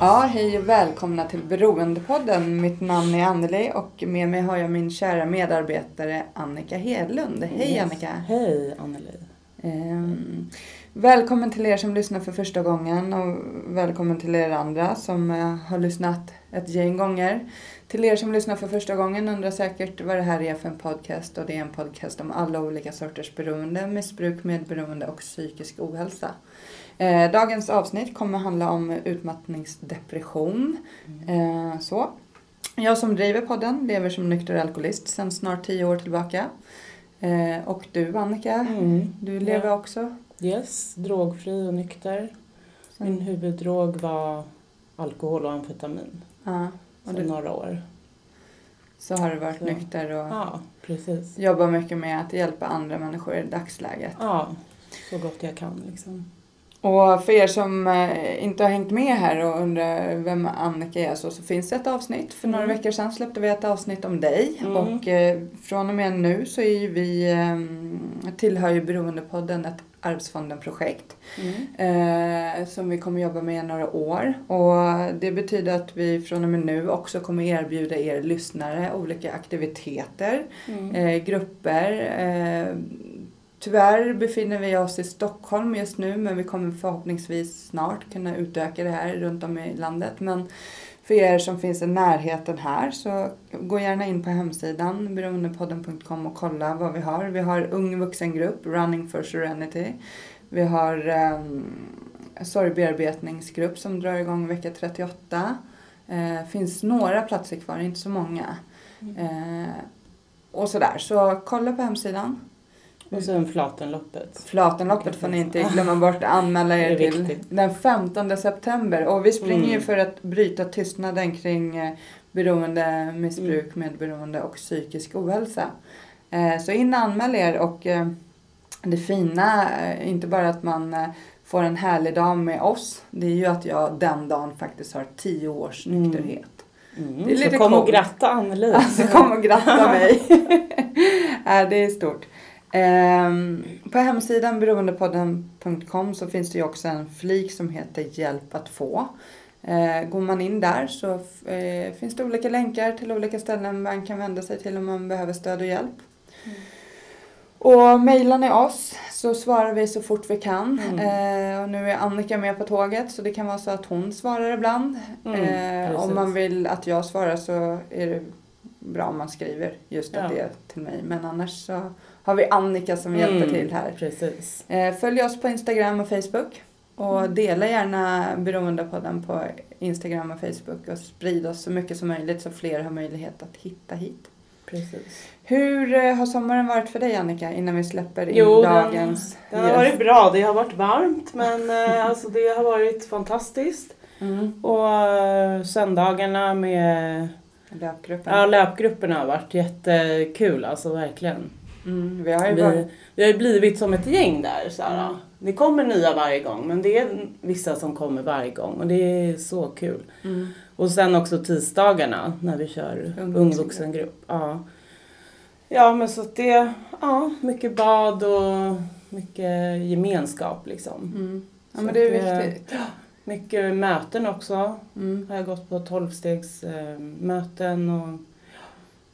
Ja, hej och välkomna till Beroendepodden. Mitt namn är Anneli och med mig har jag min kära medarbetare Annika Hedlund. Hej Yes. Annika! Hej Anneli. Ehm, välkommen till er som lyssnar för första gången och välkommen till er andra som eh, har lyssnat ett gäng gånger. Till er som lyssnar för första gången undrar säkert vad det här är för en podcast och det är en podcast om alla olika sorters beroende, missbruk, medberoende och psykisk ohälsa. Eh, dagens avsnitt kommer handla om utmattningsdepression. Eh, så. Jag som driver podden lever som nykter alkoholist sedan snart tio år tillbaka. Eh, och du Annika, Mm. du lever Ja. också? Yes, drogfri och nykter. Min Sen, huvuddrog var alkohol och amfetamin ja, och du, några år. så har du varit Så. nykter och Ja, precis. jobbar mycket med att hjälpa andra människor i dagsläget. Ja, så gott jag kan liksom. Och för er som eh, inte har hängt med här och undrar vem Annika är så, så finns det ett avsnitt. För några Mm. veckor sedan släppte vi ett avsnitt om dig. Mm. Och eh, från och med nu så är ju vi, eh, tillhör ju Beroendepodden ett Arvsfonden-projekt. Mm. eh, som vi kommer jobba med i några år. Och det betyder att vi från och med nu också kommer erbjuda er lyssnare olika aktiviteter, Mm. eh, grupper. Tyvärr befinner vi oss i Stockholm just nu men vi kommer förhoppningsvis snart kunna utöka det här runt om i landet. Men för er som finns i närheten här så gå gärna in på hemsidan beroendepodden.com och kolla vad vi har. Vi har ung vuxengrupp, Running for Serenity. Vi har um, sorgbearbetningsgrupp som drar igång vecka 38. Eh, finns några platser kvar, inte så många. Mm. Eh, och sådär, så kolla på hemsidan. Och sen Flatenloppet. Flatenloppet får ni inte glömma bort att anmäla er till viktigt. den 15 september. Och vi springer ju Mm. för att bryta tystnaden kring eh, beroende, missbruk, medberoende och psykisk ohälsa. Eh, Så in och anmäl er och eh, det fina, inte bara att man får en härlig dag med oss, det är ju att jag den dagen faktiskt har tio års Mm. nykterhet. Mm. Lite så kom och coolt. gratta Anneli. Alltså kom och gratta mig. äh, det är stort. Ehm, på hemsidan beroendepodden.com så finns det ju också en flik som heter Hjälp att få. Eh, går man in där så eh, finns det olika länkar till olika ställen man kan vända sig till om man behöver stöd och hjälp. Mm. Och mejlar ni oss så svarar vi så fort vi kan. Mm. Eh, och nu är Annika med på tåget så det kan vara så att hon svarar ibland. Mm, eh, om man vill att jag svarar så är det bra om man skriver just Ja. det till mig. Men annars så har vi Annika som hjälper Mm, till här. Precis. Eh, följ oss på Instagram och Facebook. Och Mm. dela gärna Beroendepodden på Instagram och Facebook och sprid oss så mycket som möjligt så fler har möjlighet att hitta hit. Precis. Hur eh, har sommaren varit för dig Annika innan vi släpper in Jo, den- dagens Det har gäst? varit bra. Det har varit varmt men eh, alltså det har varit fantastiskt. Mm. Och söndagarna med Löpgruppen. ja, löpgrupperna har varit jättekul, alltså verkligen. Mm, vi har ju Vi, vi har ju blivit som ett gäng där. Så här, Mm. Det kommer nya varje gång men det är vissa som kommer varje gång och det är så kul. Mm. Och sen också tisdagarna när vi kör Ung ungvuxengrupp. Ja. ja men så att det, ja mycket bad och mycket gemenskap liksom. Mm. Ja men det är att det- viktigt. Mycket möten också. Mm. Har jag gått på tolvstegsmöten eh, och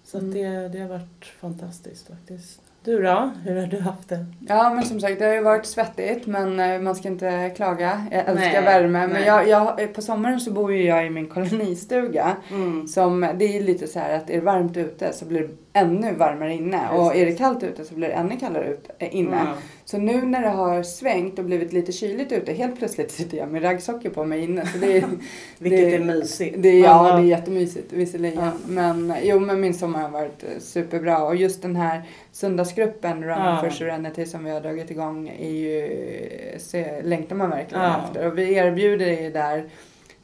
så Mm. det, det har varit fantastiskt faktiskt. Du då? Hur har du haft det? Ja men som sagt det har ju varit svettigt men eh, man ska inte klaga. Jag älskar Nej, värme men nej. jag, jag, på sommaren så bor ju jag i min kolonistuga. Som, det är lite så här att är det varmt ute så blir det ännu varmare inne. Och Precis. är det kallt ute så blir det ännu kallare ut, eh, inne. Mm. Så nu när det har svängt och blivit lite kyligt ute, helt plötsligt sitter jag med raggsockor på mig inne. Så det, är- Vilket Det- är mysigt. det, ja, det är jättemysigt visserligen. Ja. Men jo, men min sommar har varit eh, superbra. Och just den här vardagsgruppen Running Ja. for Serenity som vi har dragit igång är ju, se, längtar man verkligen Ja. efter. Och vi erbjuder ju där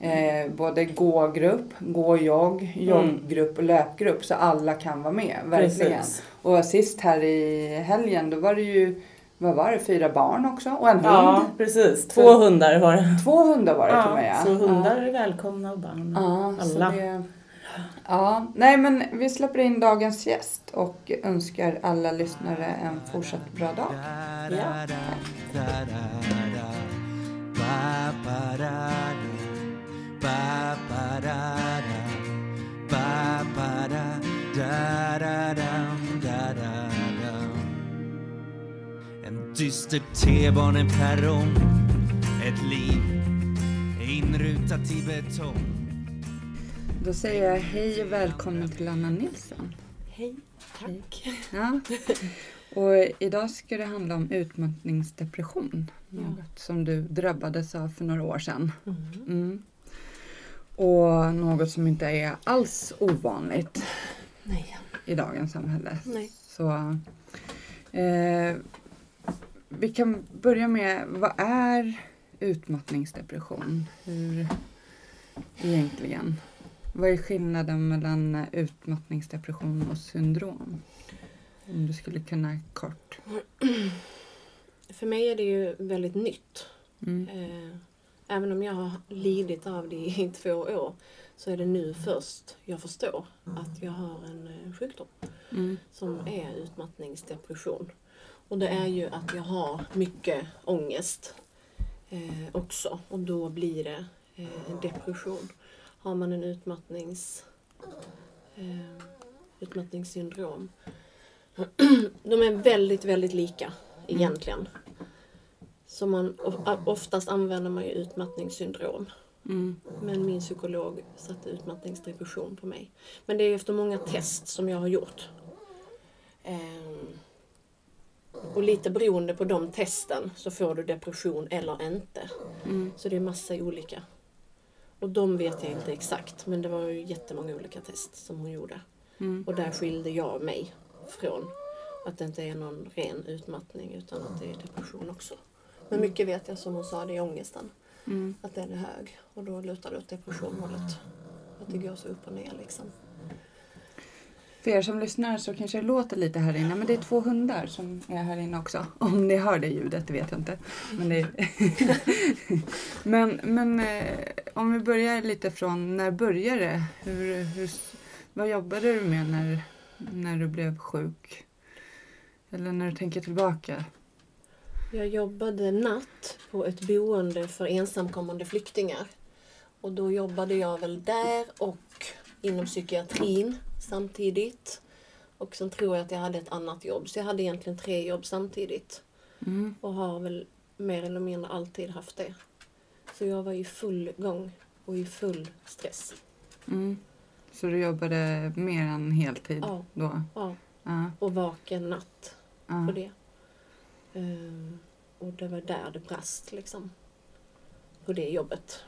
eh, både gågrupp, gå-jogg, jogggrupp och löpgrupp så alla kan vara med. Verkligen. Precis. Och sist här i helgen då var det ju, vad var det, fyra barn också och en hund. Ja, precis. Två hundar var det. Två hundar var det till och med Ja, så hundar är välkomna och barn. Ja, så Alla. Ja, nej men vi släpper in dagens gäst och önskar alla lyssnare en fortsatt bra dag. Ja. En dyster T-baneperrong Ett liv inrutat i betong Då säger jag hej och välkommen till Anna Nilsson. Hej, tack. Ja. Och idag ska det handla om utmattningsdepression. Ja. Något som du drabbades av för några år sedan. Mm. Mm. Och något som inte är alls ovanligt Nej. i dagens samhälle. Nej. Så, eh, vi kan börja med, vad är utmattningsdepression? Hur egentligen? Vad är skillnaden mellan utmattningsdepression och syndrom? Om du skulle kunna kort. För mig är det ju väldigt nytt. Mm. Eh, Även om jag har lidit av det i två år så är det nu först jag förstår att jag har en eh, sjukdom Mm. som är utmattningsdepression. Och det är ju att jag har mycket ångest eh, också och då blir det eh, en depression. Har man en utmattnings, eh, utmattningssyndrom. De är väldigt, väldigt lika egentligen. Så man, of- oftast använder man ju utmattningssyndrom. Mm. Men min psykolog satte utmattningsdepression på mig. Men det är efter många test som jag har gjort. Ehm, och lite beroende på de testen så får du depression eller inte. Mm. Så det är massa olika. Och de vet jag inte exakt men det var ju jättemånga olika test som hon gjorde. Mm. Och där skilde jag mig från att det inte är någon ren utmattning utan att det är depression också. Men mycket vet jag som hon sa, det är ångesten. Mm. Att den är hög. Och då lutar det åt depressionhållet. Att det går så upp och ner liksom. För er som lyssnar så kanske det låter lite här inne, men det är två hundar som är här inne också. Om ni hör det ljudet, det vet jag inte. Men, det men, men eh, om vi börjar lite från, när började det? Hur, hur, vad jobbade du med när, när du blev sjuk? Eller när du tänker tillbaka? Jag jobbade natt på ett boende för ensamkommande flyktingar. Och då jobbade jag väl där och inom psykiatrin samtidigt. Och sen tror jag att jag hade ett annat jobb. Så jag hade egentligen tre jobb samtidigt. Mm. Och har väl mer eller mindre alltid haft det. Så jag var i full gång och i full stress. Mm. Så du jobbade mer än heltid Ja. då? Ja, Ja, och vaken natt ja. på det. Ehm, och det var där det brast liksom. På det jobbet.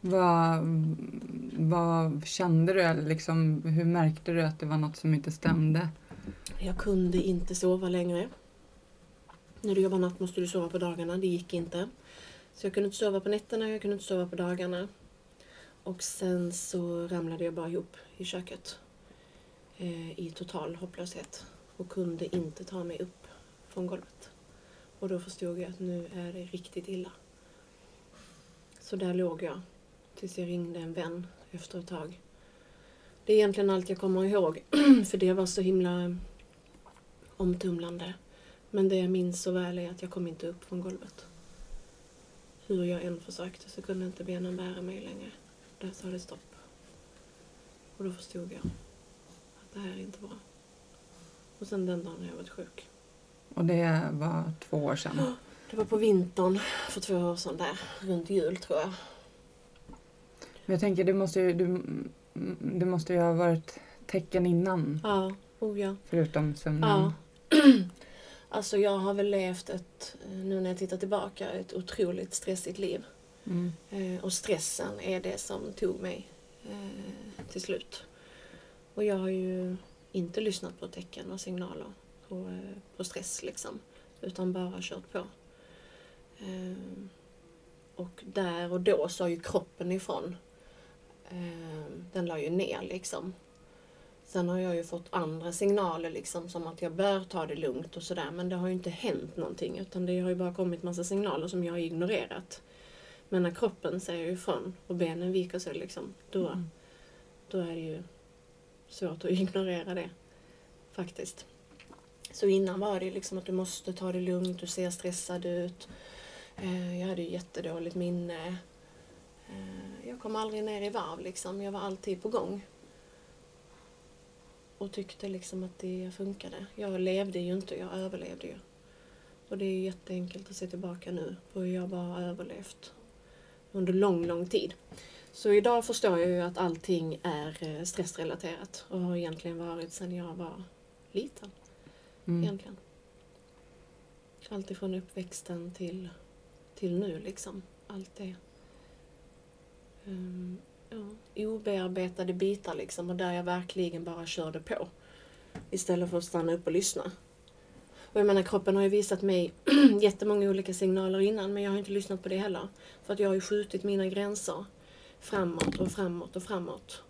Vad, vad kände du? Eller liksom, hur märkte du att det var något som inte stämde? Jag kunde inte sova längre. När du jobbar natt måste du sova på dagarna. Det gick inte. Så jag kunde inte sova på nätterna, jag kunde inte sova på dagarna. Och sen så ramlade jag bara ihop i köket. Eh, I total hopplöshet. Och kunde inte ta mig upp från golvet. Och då förstod jag att nu är det riktigt illa. Så där låg jag. Tills jag ringde en vän efter ett tag. Det är egentligen allt jag kommer ihåg. För det var så himla omtumlande. Men det jag minns så väl är att jag kom inte upp från golvet. Hur jag än försökte så kunde inte benen bära mig längre. Där sa det stopp. Och då förstod jag att det här är inte bra. Och sen den dagen jag varit sjuk. Och det var två år sedan. Det var på vintern för två år sedan där, runt jul tror jag. Men jag tänker, det måste ju, du, det måste ju ha varit tecken innan, Ja, oh ja. förutom sömnen. Ja. Alltså jag har väl levt ett, nu när jag tittar tillbaka, ett otroligt stressigt liv. Mm. Eh, och stressen är det som tog mig eh, till slut. Och jag har ju inte lyssnat på tecken och signaler på, eh, på stress liksom. Utan bara kört på. Och där och då sa ju kroppen ifrån. Eh, den la ju ner liksom. Sen har jag ju fått andra signaler liksom som att jag bör ta det lugnt och sådär. Men det har ju inte hänt någonting utan det har ju bara kommit massa signaler som jag har ignorerat. Men när kroppen säger ifrån och benen viker sig liksom, då, Mm. då är det ju svårt att ignorera det. Faktiskt. Så innan var det liksom att du måste ta det lugnt, du ser stressad ut. Eh, Jag hade ju jättedåligt minne. Jag kom aldrig ner i varv liksom, jag var alltid på gång. Och tyckte liksom att det funkade. Jag levde ju inte, jag överlevde ju. Och det är jätteenkelt att se tillbaka nu på hur jag bara har överlevt under lång, lång tid. Så idag förstår jag ju att allting är eh, stressrelaterat och har egentligen varit sedan jag var liten. Mm. Egentligen. Allt ifrån uppväxten till, till nu liksom. Allt det. Um, ja, obearbetade bitar liksom och där jag verkligen bara körde på. Istället för att stanna upp och lyssna. Och jag menar kroppen har ju visat mig jättemånga olika signaler innan men jag har inte lyssnat på det heller. För att jag har ju skjutit mina gränser framåt och framåt och framåt.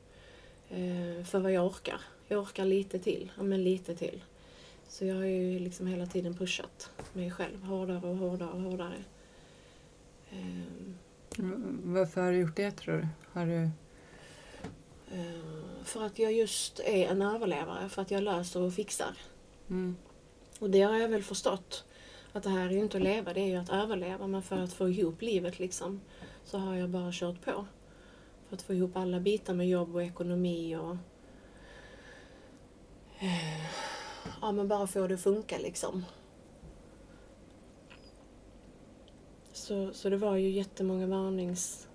Eh, för vad jag orkar. Jag orkar lite till, ja men lite till. Så jag har ju liksom hela tiden pushat mig själv hårdare och hårdare och hårdare. Ehm, varför har du gjort det tror du? Har du... eh, för att jag just är en överlevare, för att jag löser och fixar. Mm. Och det har jag väl förstått. Att det här är ju inte att leva, det är ju att överleva. Men för att få ihop livet liksom, så har jag bara kört på. För att få ihop alla bitar med jobb och ekonomi och... eh, Ja, men bara få det att funka liksom. Så, så det var ju jättemånga varnings...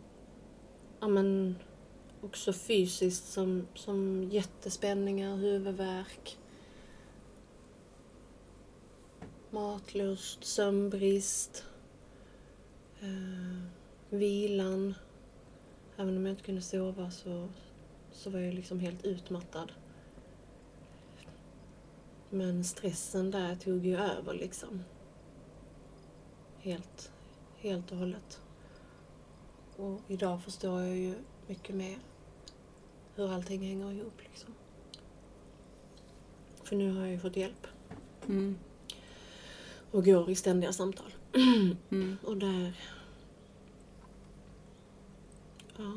Ja, men också fysiskt som, som jättespänningar, huvudvärk matlust, sömnbrist, eh, vilan. Även om jag inte kunde sova så, så var jag liksom helt utmattad. Men stressen där tog ju över liksom. Helt, helt och hållet. Och idag förstår jag ju mycket mer hur allting hänger ihop liksom. För nu har jag ju fått hjälp Mm. och går i ständiga samtal. Mm. Och där... Ja.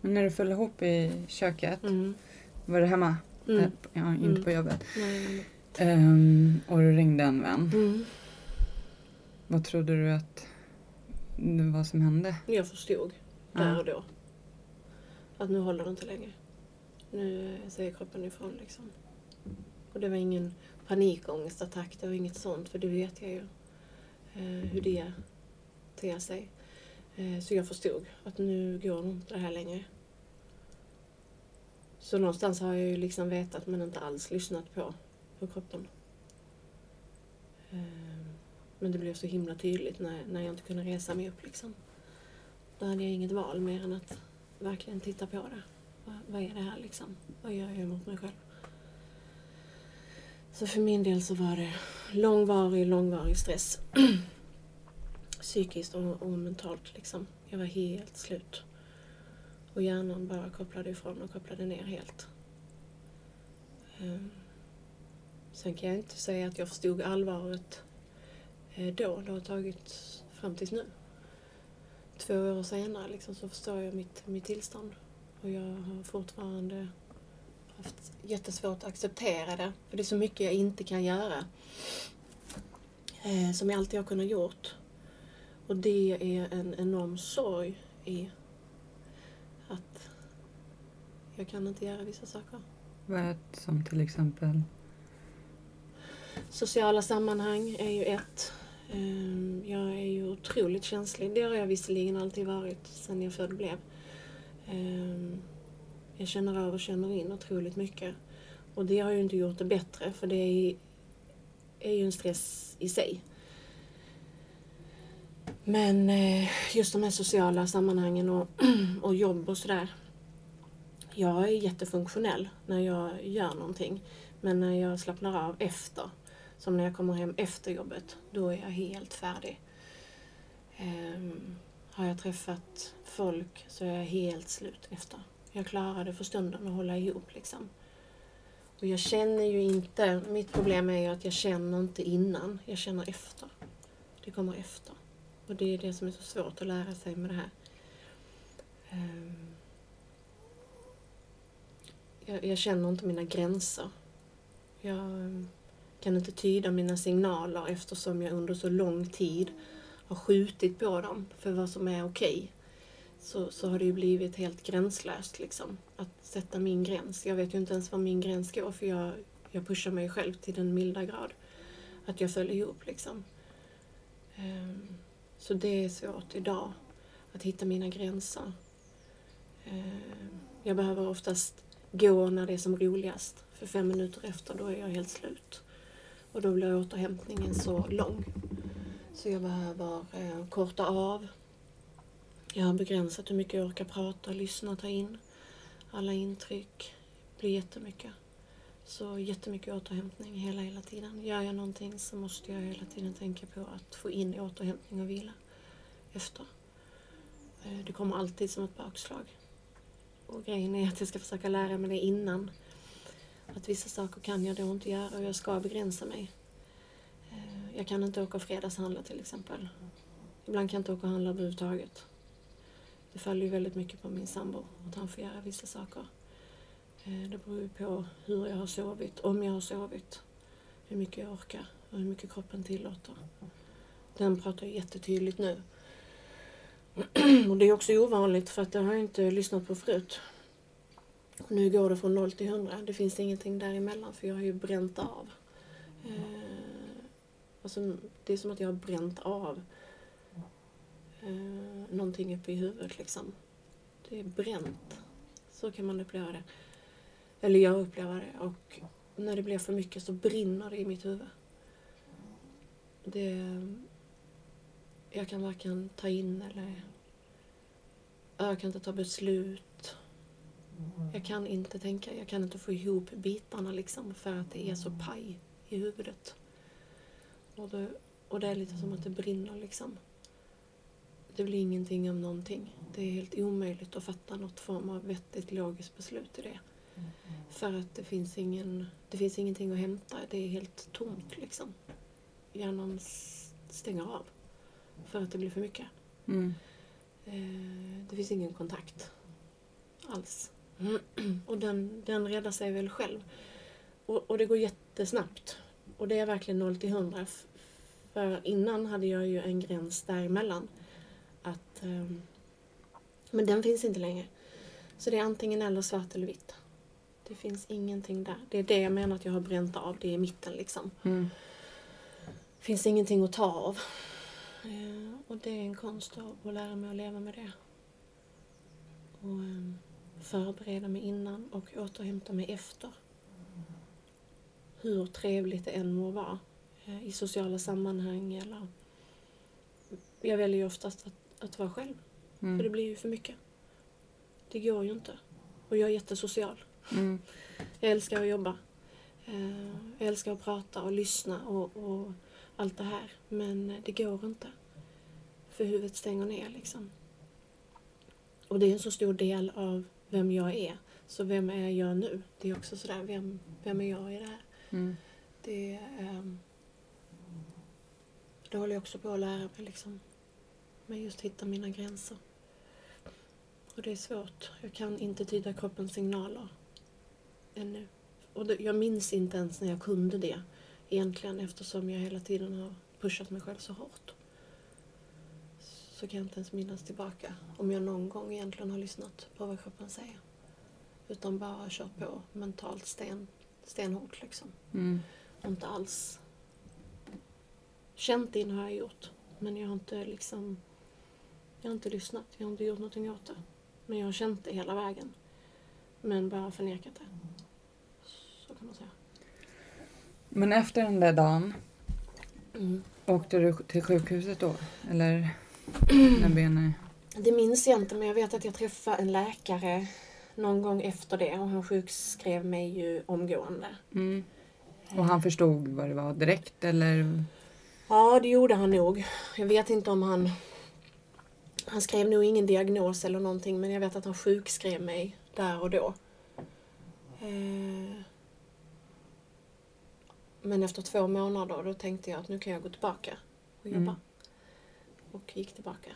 Men när du föll ihop i köket, Mm. var det hemma? Mm. Eh, Ja, inte Mm. på jobbet. Nej, Ehm, och du ringde en vän. mm. Vad trodde du att var som hände? Jag förstod där och då att nu håller det inte längre. Nu säger kroppen ifrån liksom. Och det var ingen panikångestattack, det var inget sånt för det vet jag ju eh, hur det ter sig. Eh, så jag förstod att nu går det inte det här längre. Så någonstans har jag ju liksom vetat men inte alls lyssnat på, på kroppen. Eh, men det blev så himla tydligt när, när jag inte kunde resa mig upp liksom. Då hade jag inget val mer än att verkligen titta på det. Vad, vad är det här liksom? Vad gör jag mot mig själv? Så för min del så var det långvarig, långvarig stress. Psykiskt och, och mentalt liksom. Jag var helt slut. Och hjärnan bara kopplade ifrån och kopplade ner helt. Ehm, sen kan jag inte säga att jag förstod allvaret då. Det har tagit fram tills nu. Två år senare liksom, så förstår jag mitt, mitt tillstånd. Och jag har fortfarande haft jättesvårt att acceptera det. För det är så mycket jag inte kan göra. Eh, som jag alltid har kunnat gjort. Och det är en enorm sorg i att jag kan inte göra vissa saker. Vad som till exempel? Sociala sammanhang är ju ett. Ehm, jag är ju otroligt känslig. Det har jag visserligen alltid varit sedan jag född blev. Ehm, jag känner av och känner in otroligt mycket. Och det har ju inte gjort det bättre för det är, ju en stress i sig. Men eh, just de här sociala sammanhangen och, och jobb och sådär. Jag är jättefunktionell när jag gör någonting. Men när jag slappnar av efter, som när jag kommer hem efter jobbet, då är jag helt färdig. Um, har jag träffat folk så är jag helt slut efter. Jag klarar det för stunden att hålla ihop liksom. Och jag känner ju inte, mitt problem är ju att jag känner inte innan, jag känner efter. Det kommer efter. Och det är det som är så svårt att lära sig med det här. Um, jag, jag känner inte mina gränser. Jag kan inte tyda mina signaler eftersom jag under så lång tid har skjutit på dem för vad som är okej. Så, så har det ju blivit helt gränslöst liksom. Att sätta min gräns. Jag vet ju inte ens var min gräns går för jag, jag pushar mig själv till den milda grad. Att jag följer ihop liksom. Ehm, så det är svårt idag att hitta mina gränser. Ehm, jag behöver oftast gå när det är som roligast. För fem minuter efter då är jag helt slut. Och då blir återhämtningen så lång. Så jag behöver eh, korta av. Jag har begränsat hur mycket jag orkar prata, lyssna, ta in. Alla intryck blir jättemycket. Så jättemycket återhämtning hela, hela tiden. Gör jag någonting så måste jag hela tiden tänka på att få in återhämtning och vila efter. Eh, det kommer alltid som ett bakslag. Och grejen är att jag ska försöka lära mig det innan. Att vissa saker kan jag då inte göra och jag ska begränsa mig. Eh, jag kan inte åka och fredagshandla till exempel. Ibland kan jag inte åka och handla överhuvudtaget. Det faller ju väldigt mycket på min sambo att han får göra vissa saker. Eh, det beror ju på hur jag har sovit, om jag har sovit, hur mycket jag orkar och hur mycket kroppen tillåter. Den pratar ju jättetydligt nu. Och det är också ovanligt för att det har jag inte lyssnat på förut. Och nu går det från 0 till 100. Det finns ingenting däremellan för jag har ju bränt av. Eh, alltså, det är som att jag har bränt av eh, någonting uppe i huvudet liksom. Det är bränt. Så kan man uppleva det. Eller jag upplever det. Och när det blir för mycket så brinner det i mitt huvud. Det, jag kan varken ta in eller... Jag kan inte ta beslut. Jag kan inte tänka, jag kan inte få ihop bitarna liksom för att det är så paj i huvudet. Och det, och det är lite som att det brinner liksom. Det blir ingenting om någonting. Det är helt omöjligt att fatta något form av vettigt logiskt beslut i det. För att det finns, ingen, det finns ingenting att hämta. Det är helt tomt liksom. Hjärnan stänger av. För att det blir för mycket. Mm. Eh, det finns ingen kontakt alls. Och den, den räddar sig väl själv. Och, och det går jättesnabbt. Och det är verkligen 0 till 100. F- För innan hade jag ju en gräns däremellan. Att, ehm, men den finns inte längre. Så det är antingen eller svart eller vitt. Det finns ingenting där. Det är det jag menar att jag har bränt av. Det är mitten liksom. Mm. finns ingenting att ta av. Eh, och det är en konst att, att lära mig att leva med det. Och eh, förbereda mig innan och återhämta mig efter. Hur trevligt det än må vara eh, i sociala sammanhang eller... Jag väljer ju oftast att, att vara själv, för det Mm. blir ju för mycket. Det går ju inte. Och jag är jättesocial. Mm. Jag älskar att jobba. Eh, Jag älskar att prata och lyssna och, och allt det här. Men det går inte. För huvudet stänger ner liksom. Och det är en så stor del av vem jag är. Så vem är jag nu? Det är också sådär, vem, vem är jag i det här? Mm. Det, ehm, det håller jag också på att lära mig liksom. Men just hitta mina gränser. Och det är svårt. Jag kan inte tyda kroppens signaler ännu. Och det, jag minns inte ens när jag kunde det egentligen eftersom jag hela tiden har pushat mig själv så hårt. Så kan jag inte ens minnas tillbaka om jag någon gång egentligen har lyssnat på vad kroppen säger. Utan bara kört på mentalt sten, stenhårt liksom. Mm. Och inte alls känt in har jag gjort. Men jag har inte liksom jag har inte lyssnat. Jag har inte gjort någonting åt det. Men jag har känt det hela vägen. Men bara förnekat det. Så kan man säga. Men efter den där dagen, Mm. åkte du till sjukhuset då? Eller när benet... Det minns jag inte men jag vet att jag träffade en läkare någon gång efter det och han sjukskrev mig ju omgående. Mm. Och han förstod vad det var direkt eller? Ja, det gjorde han nog. Jag vet inte om han... Han skrev nog ingen diagnos eller någonting men jag vet att han sjukskrev mig där och då. Eh, Men efter två månader då tänkte jag att nu kan jag gå tillbaka och jobba. Mm. Och gick tillbaka.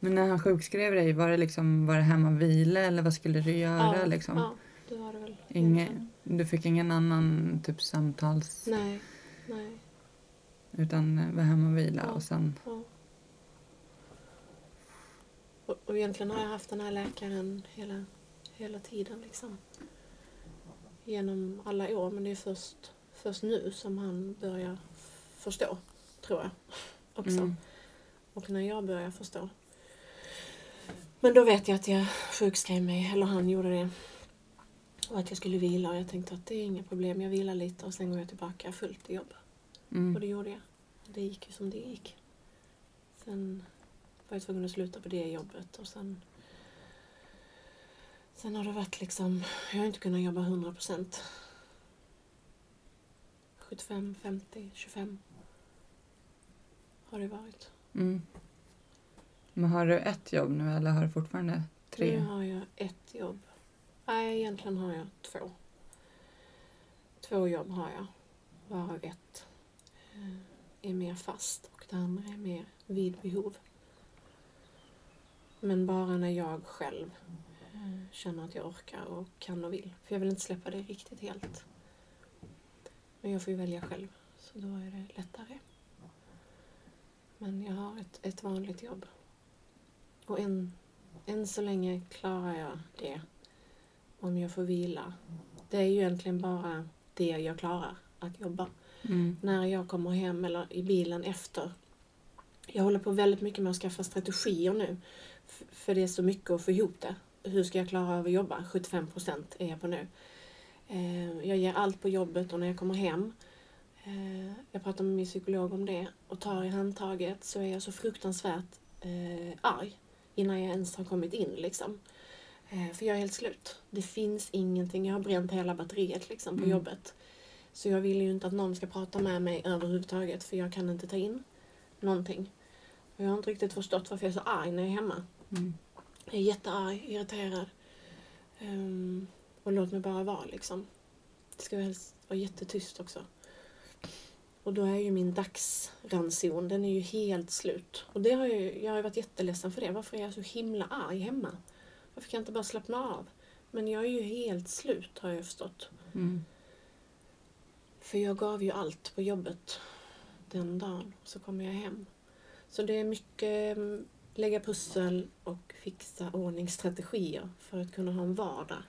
Men när han sjukskrev dig, var det liksom, var det hemma vila eller vad skulle du göra ja, liksom? ja, det var det väl. Inge, du fick ingen annan typ samtals... Nej, nej. Utan var hemma och vila Ja. och sen... Ja. Och, och egentligen har jag haft den här läkaren hela, hela tiden liksom. Genom alla år men det är först, först nu som han börjar förstå, tror jag. Också. Mm. Och när jag börjar förstå. Men då vet jag att jag sjukskrev mig, eller han gjorde det. Och att jag skulle vila och jag tänkte att det är inga problem, jag vilar lite och sen går jag tillbaka fullt i jobb. Och Mm. det gjorde jag. Det gick ju som det gick. Sen var jag tvungen att sluta på det jobbet och sen Sen har det varit liksom, jag har inte kunnat jobba 100 procent. 75, 50, 25 har det varit. Mm. Men har du ett jobb nu eller har du fortfarande tre? Nu har jag ett jobb. Nej, egentligen har jag två. Två jobb har jag. Varav ett är mer fast och det andra är mer vid behov. Men bara när jag själv känner att jag orkar och kan och vill. För jag vill inte släppa det riktigt helt. Men jag får ju välja själv, så då är det lättare. Men jag har ett, ett vanligt jobb. Och än, än så länge klarar jag det. Om jag får vila. Det är ju egentligen bara det jag klarar, att jobba Mm. när jag kommer hem eller i bilen efter. Jag håller på väldigt mycket med att skaffa strategier nu. För det är så mycket att få ihop det. Hur ska jag klara av att jobba? 75 procent är jag på nu. Eh, Jag ger allt på jobbet och när jag kommer hem. Eh, Jag pratar med min psykolog om det och tar i handtaget så är jag så fruktansvärt eh, arg innan jag ens har kommit in liksom. Eh, För jag är helt slut. Det finns ingenting. Jag har bränt hela batteriet liksom på Mm. jobbet. Så jag vill ju inte att någon ska prata med mig överhuvudtaget för jag kan inte ta in någonting. Och jag har inte riktigt förstått varför jag är så arg när jag är hemma. Mm. Jag är jättearg, irriterad. Ehm, och låt mig bara vara liksom. Det ska helst vara jättetyst också. Och då är ju min dagsranson, den är ju helt slut. Och det har ju, jag har ju varit jätteledsen för det. Varför är jag så himla arg hemma? Varför kan jag inte bara slappna av? Men jag är ju helt slut har jag förstått. Mm. För jag gav ju allt på jobbet den dagen. Så kommer jag hem. Så det är mycket mm, lägga pussel och fixa ordningsstrategier för att kunna ha en vardag.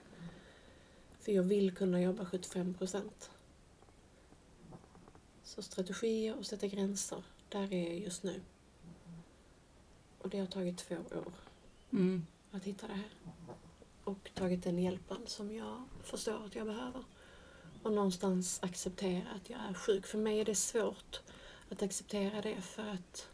För jag vill kunna jobba 75 procent. Så strategier och sätta gränser, där är jag just nu. Och det har tagit två år Mm. att hitta det här. Och tagit den hjälpen som jag förstår att jag behöver. Och någonstans acceptera att jag är sjuk. För mig är det svårt att acceptera det för att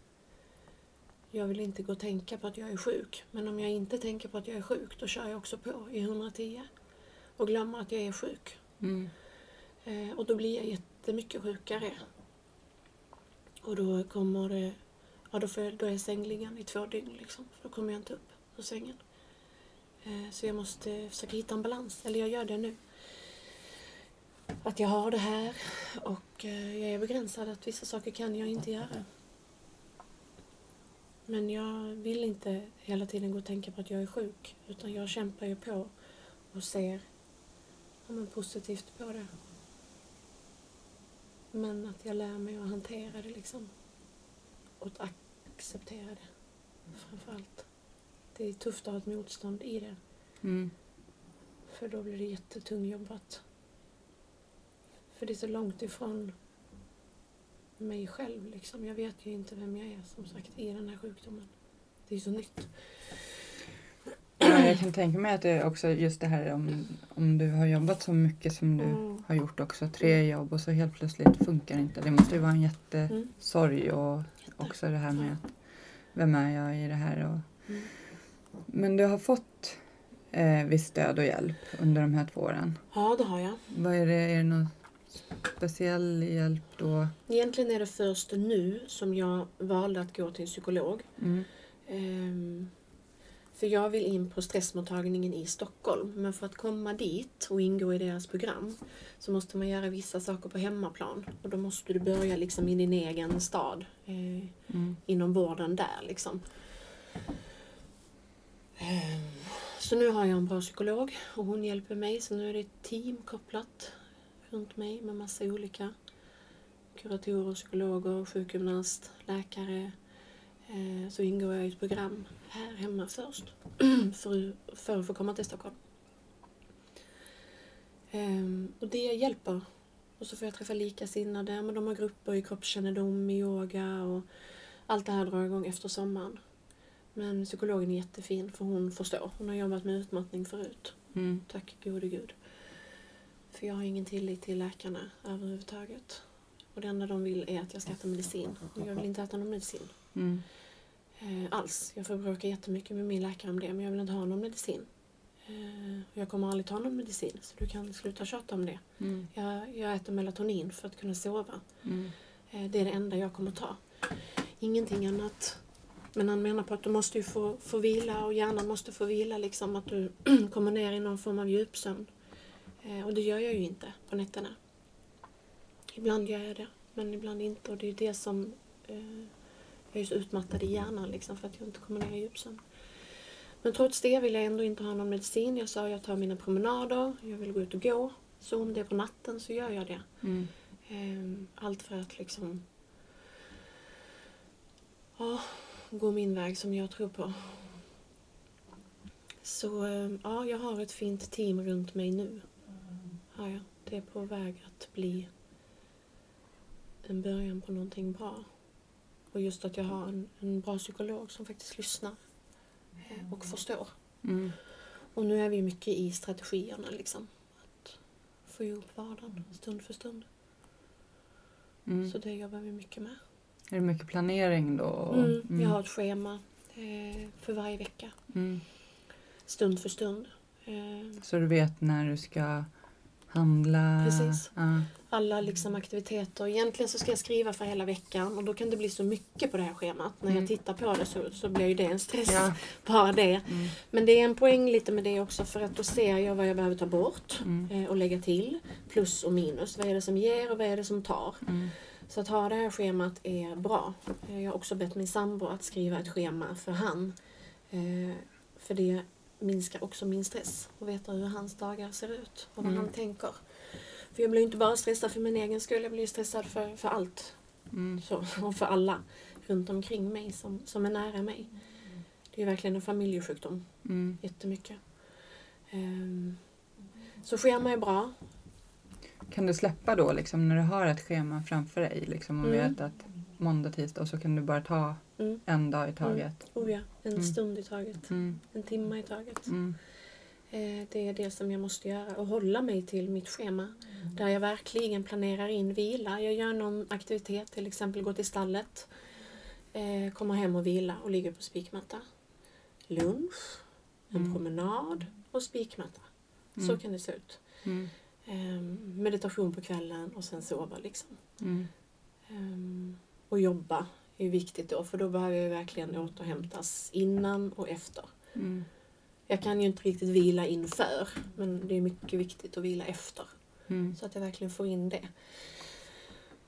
jag vill inte gå och tänka på att jag är sjuk. Men om jag inte tänker på att jag är sjuk då kör jag också på i 110 och glömmer att jag är sjuk. Mm. Eh, och då blir jag jättemycket sjukare. Och då kommer det, ja då, får jag, då är jag sängliggande i två dygn liksom. För då kommer jag inte upp ur sängen. Eh, så jag måste försöka hitta en balans, eller jag gör det nu. Att jag har det här och eh, jag är begränsad att vissa saker kan jag inte göra. Men jag vill inte hela tiden gå och tänka på att jag är sjuk. Utan jag kämpar ju på och ser ja, men positivt på det. Men att jag lär mig att hantera det liksom. Och att acceptera det. Framför allt. Det är tufft att ha ett motstånd i det. Mm. För då blir det jättetunggjobbat. För det är så långt ifrån mig själv liksom. Jag vet ju inte vem jag är som sagt i den här sjukdomen. Det är så nytt. Ja, jag kan tänka mig att det är också just det här om, om du har jobbat så mycket som du Mm. har gjort också, tre jobb och så helt plötsligt funkar inte. Det måste ju vara en jättesorg Mm. och också det här med att vem är jag i det här och Mm. Men du har fått eh, viss stöd och hjälp under de här två åren. Ja, det har jag. Vad är det, är det något speciell hjälp då? Egentligen är det först nu som jag valde att gå till en psykolog. Mm. Ehm, för jag vill in på stressmottagningen i Stockholm. Men för att komma dit och ingå i deras program så måste man göra vissa saker på hemmaplan. Och då måste du börja liksom i din egen stad. Eh, Mm. inom vården där liksom. Ehm, Så nu har jag en bra psykolog och hon hjälper mig. Så nu är det ett team kopplat runt mig med massa olika kuratorer, psykologer, sjukgymnast, läkare. Eh, Så ingår jag i ett program här hemma först för, för att få komma till Stockholm. Ehm, Och det hjälper. Och så får jag träffa likasinnade, men de har grupper i kroppskännedom, i yoga och allt det här drar igång efter sommaren. Men psykologen är jättefin för hon förstår. Hon har jobbat med utmattning förut. Mm. Tack gode gud. För jag har ingen tillit till läkarna överhuvudtaget. Och det enda de vill är att jag ska äta medicin. Och jag vill inte äta någon medicin. Mm. Eh, alls. Jag får bråka jättemycket med min läkare om det, men jag vill inte ha någon medicin. Eh, jag kommer aldrig ta någon medicin, så du kan sluta tjata om det. Mm. Jag, jag äter melatonin för att kunna sova. Mm. Eh, det är det enda jag kommer ta. Ingenting annat. Men han menar på att du måste ju få, få vila och hjärnan måste få vila, liksom att du kommer ner i någon form av djupsömn. Och det gör jag ju inte på nätterna. Ibland gör jag det, men ibland inte. Och det är ju det som... Jag är så utmattad i hjärnan liksom, för att jag inte kommer ner i djupsömn. Men trots det vill jag ändå inte ha någon medicin. Jag sa jag tar mina promenader, jag vill gå ut och gå. Så om det är på natten så gör jag det. Mm. Ehm, Allt för att liksom ja, gå min väg som jag tror på. Så ehm, ja, jag har ett fint team runt mig nu. Har jag. Det är på väg att bli en början på någonting bra. Och just att jag har en, en bra psykolog som faktiskt lyssnar eh, och förstår. Mm. Och nu är vi mycket i strategierna liksom. Att få ihop vardagen stund för stund. Mm. Så det jobbar vi mycket med. Är det mycket planering då? Mm, Jag har ett schema eh, för varje vecka, Mm. stund för stund. Eh, Så du vet när du ska handla? Precis. Ja. alla liksom aktiviteter. Egentligen så ska jag skriva för hela veckan och då kan det bli så mycket på det här schemat. När Mm. jag tittar på det så, så blir ju det en stress. Ja. Bara det. Mm. Men det är en poäng lite med det också för att då ser jag vad jag behöver ta bort Mm. eh, och lägga till. Plus och minus. Vad är det som ger och vad är det som tar? Mm. Så att ha det här schemat är bra. Jag har också bett min sambo att skriva ett schema för han. Eh, För det minskar också min stress. Och veta hur hans dagar ser ut och vad Mm. han tänker. För jag blir inte bara stressad för min egen skull, jag blir stressad för, för allt. Mm. Så, och för alla runt omkring mig som, som är nära mig. Det är verkligen en familjesjukdom, Mm. jättemycket. Ehm, Så schema är bra. Kan du släppa då liksom när du har ett schema framför dig? Liksom, och Mm. vet att måndag, tisdag och så kan du bara ta Mm. en dag i taget? Oh ja, en Mm. stund i taget. Mm. En timme i taget. Mm. Eh, Det är det som jag måste göra och hålla mig till mitt schema. Där jag verkligen planerar in vila. Jag gör någon aktivitet, till exempel gå till stallet. Eh, kommer hem och vila och ligger på spikmatta. Lunch, en Mm. promenad och spikmatta. Så Mm. kan det se ut. Mm. Eh, meditation på kvällen och sen sova liksom. Mm. Eh, och jobba är viktigt då för då behöver jag verkligen återhämtas innan och efter. Mm. Jag kan ju inte riktigt vila inför, men det är mycket viktigt att vila efter. Mm. Så att jag verkligen får in det.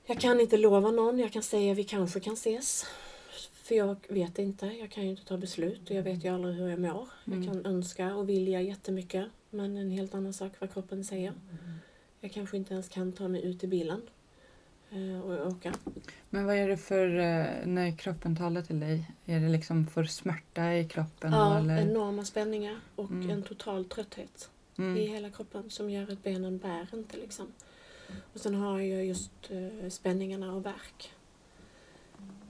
Jag kan inte lova någon, jag kan säga vi kanske kan ses. För jag vet inte, jag kan ju inte ta beslut och jag vet ju aldrig hur jag mår. Mm. Jag kan önska och vilja jättemycket, men en helt annan sak vad kroppen säger. Jag kanske inte ens kan ta mig ut i bilen och åka. Men vad är det för, eh, när kroppen talar till dig? Är det liksom för smärta i kroppen? Ja, eller? enorma spänningar och Mm. en total trötthet. i Mm. hela kroppen som gör att benen bär inte liksom. Och sen har jag just eh, spänningarna och värk.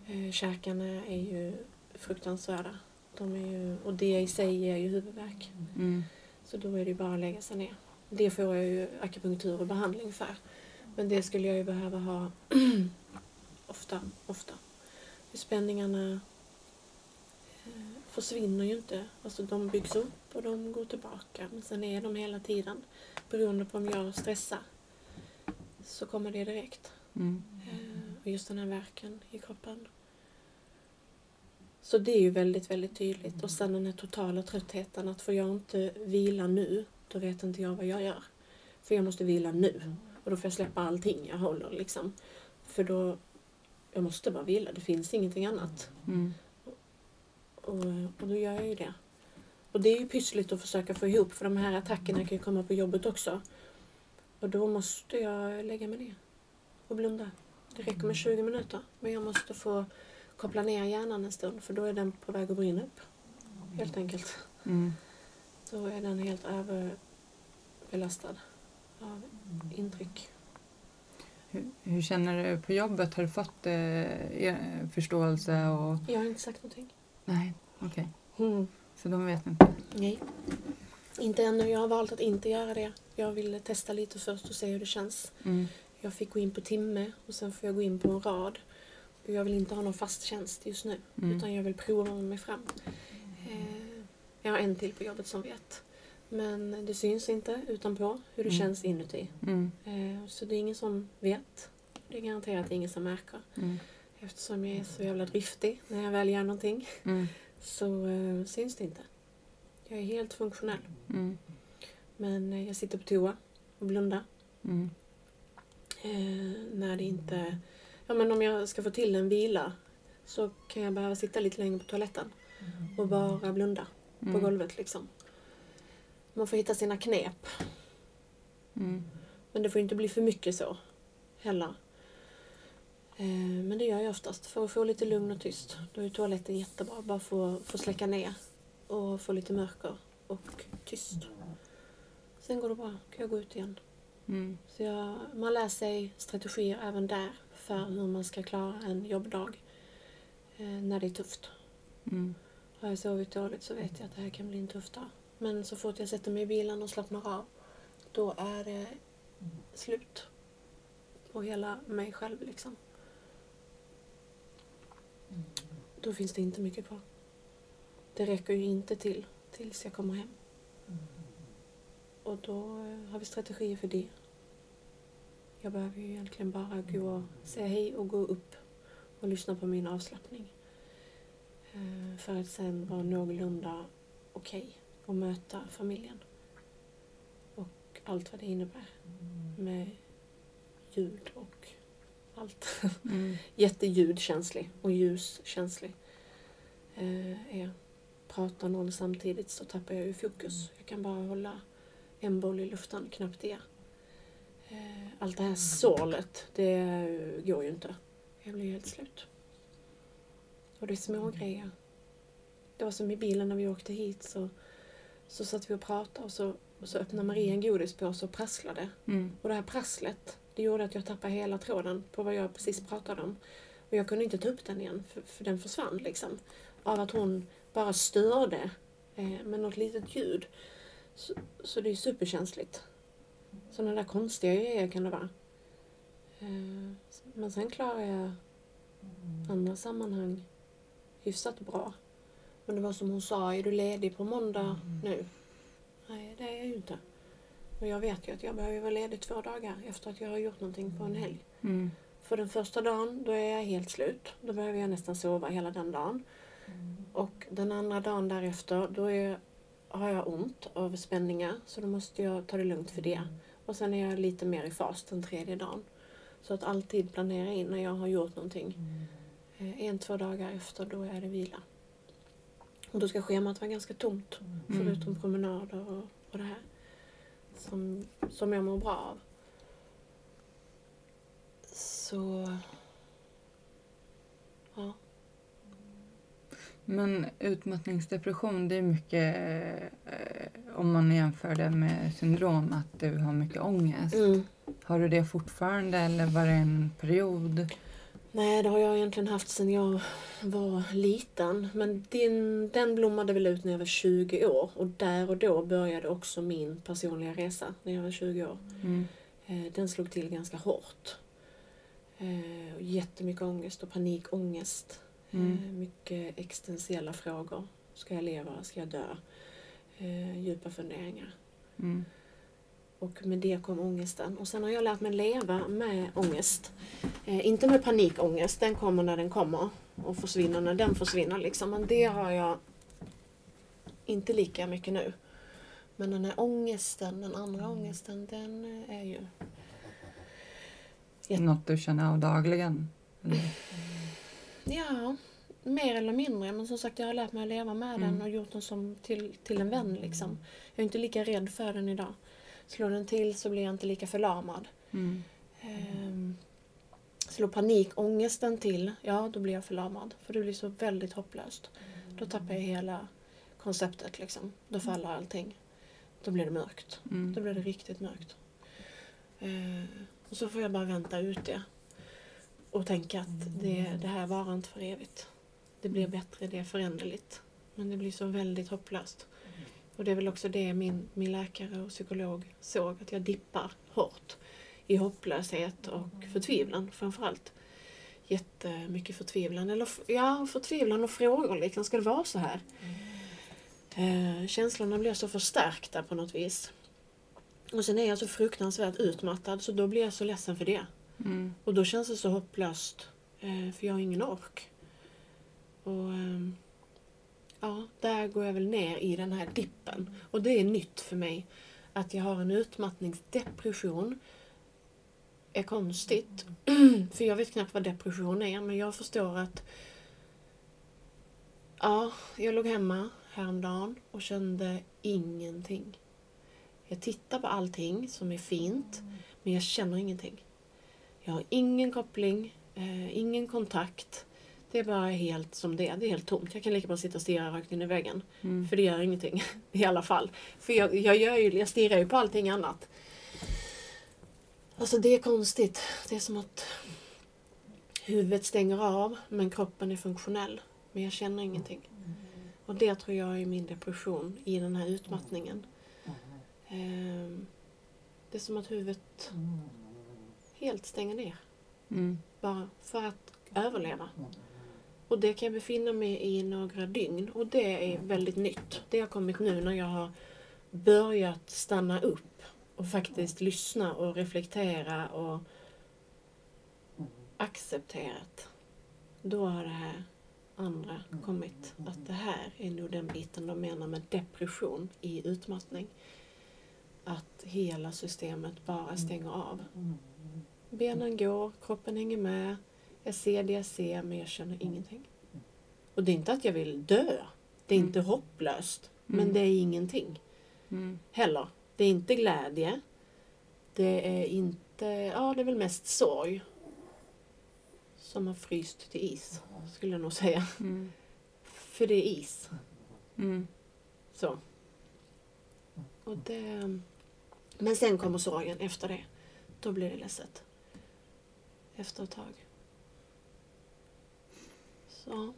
Eh, käkarna är ju fruktansvärda. De är ju, och det i sig ger ju huvudvärk. Mm. Så då är det ju bara att lägga sig ner. Det får jag ju akupunktur och behandling för. Men det skulle jag ju behöva ha ofta, ofta. För Spänningarna eh, försvinner ju inte. Alltså de byggs upp och de går tillbaka. Men sen är de hela tiden beroende på om jag stressar. så kommer det direkt. Mm. Eh, och just den här verken i kroppen. Så det är ju väldigt, väldigt tydligt. Och sen den här totala tröttheten. Att får jag inte vila nu, då vet inte jag vad jag gör. För jag måste vila nu. Och då får jag släppa allting jag håller liksom. För då, jag måste bara vila. Det finns ingenting annat. Mm. Och, och då gör jag ju det. Och det är ju pyssligt att försöka få ihop för de här attackerna kan ju komma på jobbet också. Och då måste jag lägga mig ner och blunda. Det räcker med 20 minuter. Men jag måste få koppla ner hjärnan en stund för då är den på väg att brinna upp. Helt enkelt. Mm. Då är den helt överbelastad av intryck. Hur, hur känner du på jobbet? Har du fått eh, förståelse? Och... Jag har inte sagt någonting. Nej, okej. Mm. Så de vet inte? Nej. Inte ännu. Jag har valt att inte göra det. Jag ville testa lite först och se hur det känns. Mm. Jag fick gå in på timme och sen får jag gå in på en rad. Jag vill inte ha någon fast tjänst just nu. Mm. Utan jag vill prova mig fram. Eh, jag har en till på jobbet som vet. Men det syns inte utanpå hur det Mm. känns inuti. Mm. Eh, så det är ingen som vet. Det är garanterat ingen som märker. Mm. Eftersom jag är så jävla driftig när jag väl gör någonting. Mm. Så eh, syns det inte. Jag är helt funktionell. Mm. Men eh, jag sitter på toa och blundar. Mm. Eh, när det inte... Ja, men om jag ska få till en vila så kan jag behöva sitta lite längre på toaletten och bara blunda på golvet liksom. Man får hitta sina knep. Mm. Men det får inte bli för mycket så heller. Eh, men det gör jag oftast för att få lite lugn och tyst. Då är toaletten jättebra. Bara få, få släcka ner och få lite mörker och tyst. Sen går det bra. kan jag gå ut igen. Mm. Så jag, man lär sig strategier även där för hur man ska klara en jobbdag eh, när det är tufft. Mm. Har jag sovit dåligt så vet jag att det här kan bli en tuff dag. Men så fort jag sätter mig i bilen och slappnar av, då är det slut. På hela mig själv liksom. Då finns det inte mycket kvar. Det räcker ju inte till tills jag kommer hem. Och då eh, har vi strategier för det. Jag behöver ju egentligen bara gå och säga hej och gå upp och lyssna på min avslappning. Eh, för att sen vara någorlunda okej och möta familjen. Och allt vad det innebär. Med ljud och allt. Mm. Jätteljudkänslig och ljuskänslig. Eh, är. Pratar någon samtidigt så tappar jag ju fokus. Jag kan bara hålla en boll i luften, knappt det. Eh, allt det här sålet, det går ju inte. Jag blir helt slut. Och det är små grejer. Det var som i bilen när vi åkte hit så, så satt vi och pratade och så, och så öppnade Maria en godispåse och prasslade. Mm. Och det här prasslet, det gjorde att jag tappade hela tråden på vad jag precis pratade om. Och jag kunde inte ta upp den igen, för, för den försvann liksom. Av att hon bara störde eh, med något litet ljud. Så, så det är superkänsligt. Sådana där konstiga grejer kan det vara. Eh, men sen klarar jag andra sammanhang hyfsat bra. Men det var som hon sa, är du ledig på måndag nu? Nej, det är jag ju inte. Och jag vet ju att jag behöver vara ledig två dagar efter att jag har gjort någonting på en helg. Mm. För den första dagen, då är jag helt slut. Då behöver jag nästan sova hela den dagen. Och den andra dagen därefter, då är, har jag ont av spänningar. Så då måste jag ta det lugnt för det. Och sen är jag lite mer i fas den tredje dagen. Så att alltid planera in när jag har gjort någonting. Eh, En, två dagar efter, då är det vila. Och då ska schemat vara ganska tomt. Mm. Förutom promenader och, och det här. Som, som jag mår bra av. Så... Ja. Men utmattningsdepression, det är mycket, eh, om man jämför det med syndrom, att du har mycket ångest. Mm. Har du det fortfarande eller var det en period? Nej, det har jag egentligen haft sedan jag var liten. Men den, den blommade väl ut när jag var 20 år. Och där och då började också min personliga resa, när jag var 20 år. Mm. Eh, Den slog till ganska hårt. Eh, Jättemycket ångest och panikångest. Mm. Eh, Mycket existentiella frågor. Ska jag leva? Ska jag dö? Djupa funderingar. Mm. Och med det kom ångesten. Och sen har jag lärt mig leva med ångest. Eh, inte med panikångest, den kommer när den kommer och försvinner när den försvinner. Liksom. Men det har jag inte lika mycket nu. Men den här ångesten, den andra ångesten, den eh, är ju... Jätte- Något du känner av dagligen? Eller? Ja, mer eller mindre. Men som sagt, jag har lärt mig att leva med den Mm. och gjort den som till, till en vän. Liksom. Jag är inte lika rädd för den idag. Slår den till så blir jag inte lika förlamad. Mm. Ehm, slår panikångesten till, ja då blir jag förlamad. För det blir så väldigt hopplöst. Då tappar jag hela konceptet liksom. Då faller allting. Då blir det mörkt. Mm. Då blir det riktigt mörkt. Eh, och så får jag bara vänta ut det. Och tänka att det, det här varar inte för evigt. Det blir bättre, det är föränderligt. Men det blir så väldigt hopplöst. Och det är väl också det min, min läkare och psykolog såg, att jag dippar hårt i hopplöshet och förtvivlan framförallt. Jättemycket förtvivlan. Eller ja, förtvivlan och frågor liksom, ska det vara så här? Eh, känslorna blir så förstärkta på något vis. Och sen är jag så fruktansvärt utmattad så då blir jag så ledsen för det. Mm. Och då känns det så hopplöst. Eh, för jag har ingen ork. Och ehm, ja, där går jag väl ner i den här dippen. Och det är nytt för mig. Att jag har en utmattningsdepression. Är konstigt. för jag vet knappt vad depression är. Men jag förstår att Ja, jag låg hemma häromdagen och kände ingenting. Jag tittar på allting som är fint, men jag känner ingenting. Jag har ingen koppling, eh, ingen kontakt. Det är bara helt som det är. Det är helt tomt. Jag kan lika bra sitta och stirra rakt in i väggen. Mm. För det gör ingenting i alla fall. För jag, jag, gör ju, jag stirrar ju på allting annat. Alltså det är konstigt. Det är som att huvudet stänger av men kroppen är funktionell. Men jag känner ingenting. Och det tror jag är min depression i den här utmattningen. Ehm, Det är som att huvudet helt stänger ner. Mm. Bara för att överleva. Och det kan jag befinna mig i några dygn. Och det är väldigt nytt. Det har kommit nu när jag har börjat stanna upp och faktiskt lyssna och reflektera och accepterat. Då har det här andra kommit. Att det här är nog den biten de menar med depression i utmattning. Att hela systemet bara stänger av. Benen går, kroppen hänger med. Jag ser det jag ser men jag känner ingenting. Och det är inte att jag vill dö. Det är inte hopplöst. Men Mm. det är ingenting Mm. heller. Det är inte glädje. Det är inte, ja det är väl mest sorg. Som har fryst till is, skulle jag nog säga. Mm. För det är is. Mm. Så. Och det... Men sen kommer sorgen efter det. Då blir det ledset. Efter ett tag. Så.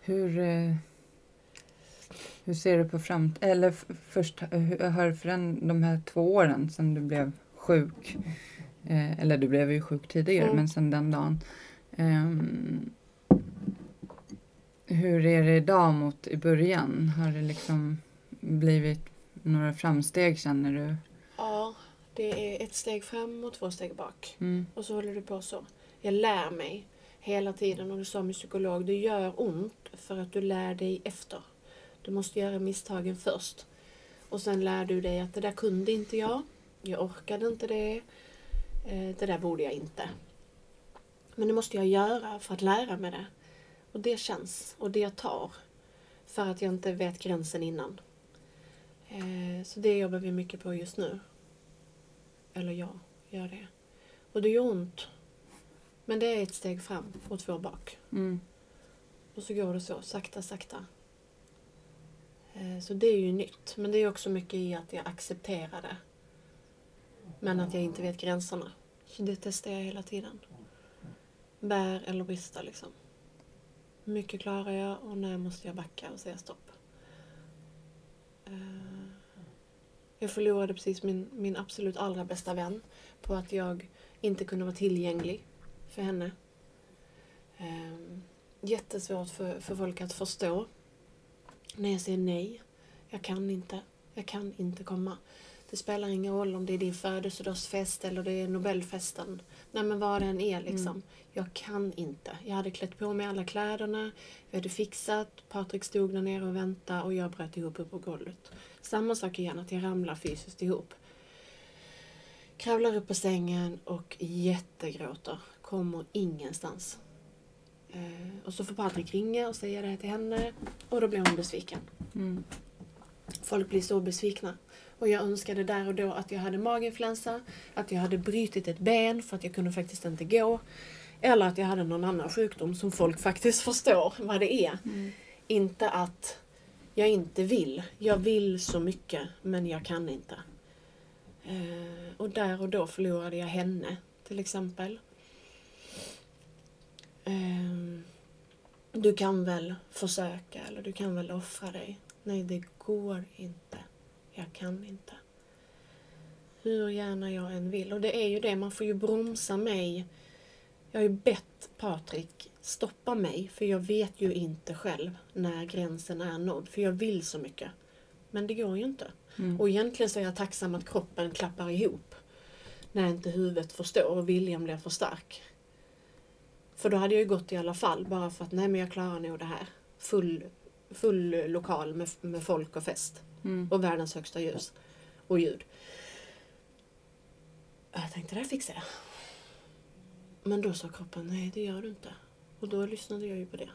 Hur, eh, hur ser du på framtiden? Eller först, hur har föränd- de här två åren sedan du blev sjuk, eh, eller du blev ju sjuk tidigare, Mm. men sedan den dagen. ehm, hur är det idag mot i början? Har det liksom blivit några framsteg känner du? Ja, det är ett steg fram och två steg bak. Mm. Och så håller det på så. Jag lär mig hela tiden och du sa min psykolog, det gör ont för att du lär dig efter. Du måste göra misstagen först. Och sen lär du dig att det där kunde inte jag. Jag orkade inte det. Eh, det där borde jag inte. Men det måste jag göra för att lära mig det. Och det känns och det tar. För att jag inte vet gränsen innan. Eh, så det jobbar vi mycket på just nu. Eller jag gör det. Och det gör ont. Men det är ett steg fram och två bak. Mm. Och så går det så, sakta, sakta. Eh, Så det är ju nytt. Men det är också mycket i att jag accepterar det. Men att jag inte vet gränserna. Så det testar jag hela tiden. Bär eller brista liksom. Hur mycket klarar jag och när måste jag backa och säga stopp? Eh, Jag förlorade precis min, min absolut allra bästa vän på att jag inte kunde vara tillgänglig för henne. Um, jättesvårt för, för folk att förstå när jag säger nej. Jag kan inte. Jag kan inte komma. Det spelar ingen roll om det är din födelsedagsfest eller det är Nobelfesten. Nej men vad det än är liksom. Mm. Jag kan inte. Jag hade klätt på mig alla kläderna, vi hade fixat, Patrik stod där nere och väntade och jag bröt ihop upp på golvet. Samma sak igen, att jag ramlar fysiskt ihop. Kravlar upp på sängen och jättegråter. Kommer ingenstans. Eh, och så får Patrik ringa och säga det här till henne och då blir hon besviken. Mm. Folk blir så besvikna. Och jag önskade där och då att jag hade maginfluensa, att jag hade brutit ett ben för att jag kunde faktiskt inte gå. Eller att jag hade någon annan sjukdom som folk faktiskt förstår vad det är. Mm. Inte att jag inte vill. Jag vill så mycket men jag kan inte. Eh, och där och då förlorade jag henne till exempel. Eh, du kan väl försöka eller du kan väl offra dig. Nej, det går inte. Jag kan inte. Hur gärna jag än vill. Och det är ju det, man får ju bromsa mig. Jag har ju bett Patrik stoppa mig, för jag vet ju inte själv när gränsen är nådd. För jag vill så mycket. Men det går ju inte. Mm. Och egentligen så är jag tacksam att kroppen klappar ihop. När inte huvudet förstår och viljan blir för stark. För då hade jag ju gått i alla fall, bara för att nej men jag klarar nog det här. Full, full lokal med, med folk och fest. Mm. Och världens högsta ljus och ljud. Jag tänkte, det här fixar jag. Men då sa kroppen, nej det gör du inte. Och då lyssnade jag ju på det.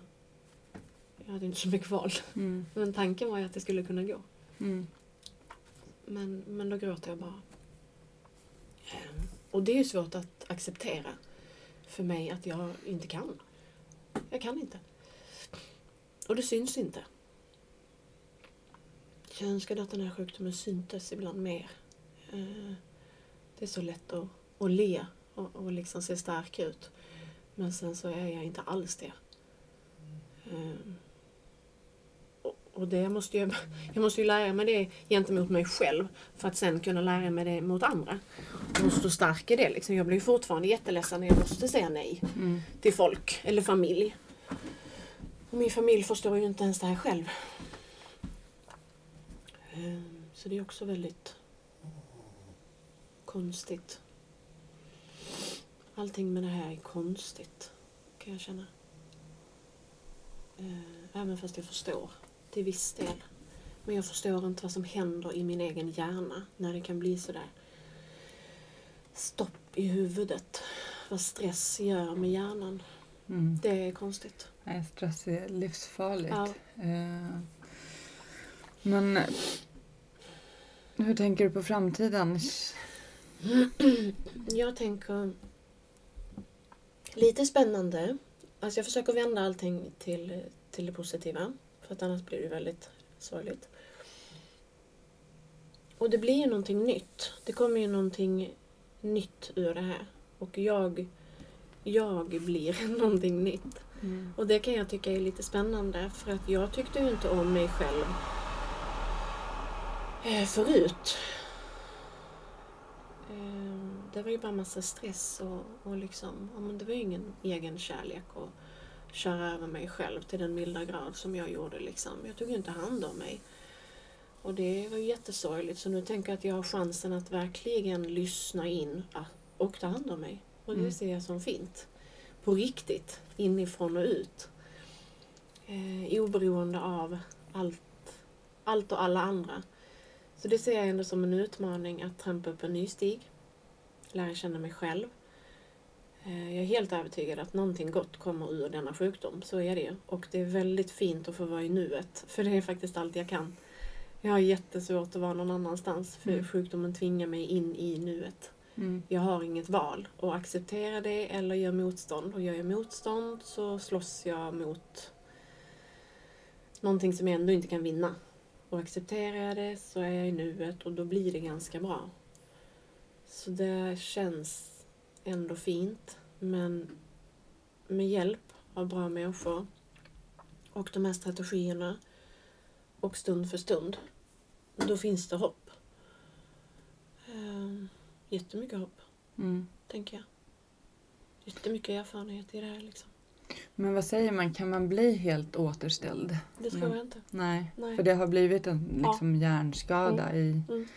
Jag hade inte så mycket val. Mm. Men tanken var ju att det skulle kunna gå. Mm. Men, men då gråter jag bara. Och det är ju svårt att acceptera för mig att jag inte kan. Jag kan inte. Och det syns inte. Jag önskade att den här sjukdomen syntes ibland mer. Eh, det är så lätt att, att le och, och liksom se stark ut. Men sen så är jag inte alls det. Ehm, och, det måste jag, jag måste ju lära mig det gentemot mig själv för att sen kunna lära mig det mot andra. Och stå stark i det. Liksom. Jag blir fortfarande jätteledsen när jag måste säga nej Mm. till folk eller familj. Och min familj förstår ju inte ens det här själv. Ehm, Så det är också väldigt konstigt. Allting med det här är konstigt, kan jag känna. Eh, Även fast jag förstår till viss del. Men jag förstår inte vad som händer i min egen hjärna när det kan bli sådär stopp i huvudet. Vad stress gör med hjärnan. Mm. Det är konstigt. Nej, stress är livsfarligt. Ja. Eh, Men hur tänker du på framtiden? Jag tänker lite spännande. Alltså jag försöker vända allting till, till det positiva. För att annars blir det väldigt sorgligt. Och det blir ju någonting nytt. Det kommer ju någonting nytt ur det här. Och jag, jag blir någonting nytt. Mm. Och det kan jag tycka är lite spännande för att jag tyckte ju inte om mig själv eh, förut. Eh, Det var ju bara massa stress och, och liksom, ja, men det var ju ingen egen kärlek och köra över mig själv till den milda grad som jag gjorde. Liksom. Jag tog ju inte hand om mig. Och det var ju jättesorgligt. Så nu tänker jag att jag har chansen att verkligen lyssna in och ta hand om mig. Och det Mm. ser jag som fint. På riktigt, inifrån och ut. Eh, oberoende av allt, allt och alla andra. Så det ser jag ändå som en utmaning att trampa upp en ny stig. Lära känna mig själv. Eh, Jag är helt övertygad att någonting gott kommer ur denna sjukdom. Så är det ju. Och det är väldigt fint att få vara i nuet. För det är faktiskt allt jag kan. Jag har jättesvårt att vara någon annanstans. För Mm. sjukdomen tvingar mig in i nuet. Mm. Jag har inget val. Och acceptera det eller göra motstånd. Och gör jag motstånd så slåss jag mot någonting som jag ändå inte kan vinna. Och accepterar jag det så är jag i nuet och då blir det ganska bra. Så det känns ändå fint. Men med hjälp av bra människor och de här strategierna och stund för stund, då finns det hopp. Ehm, Jättemycket hopp, Mm. tänker jag. Jättemycket erfarenhet i det här liksom. Men vad säger man, kan man bli helt återställd? Det tror Mm. jag inte. Nej, Nej. för det har blivit en liksom, hjärnskada i... Mm.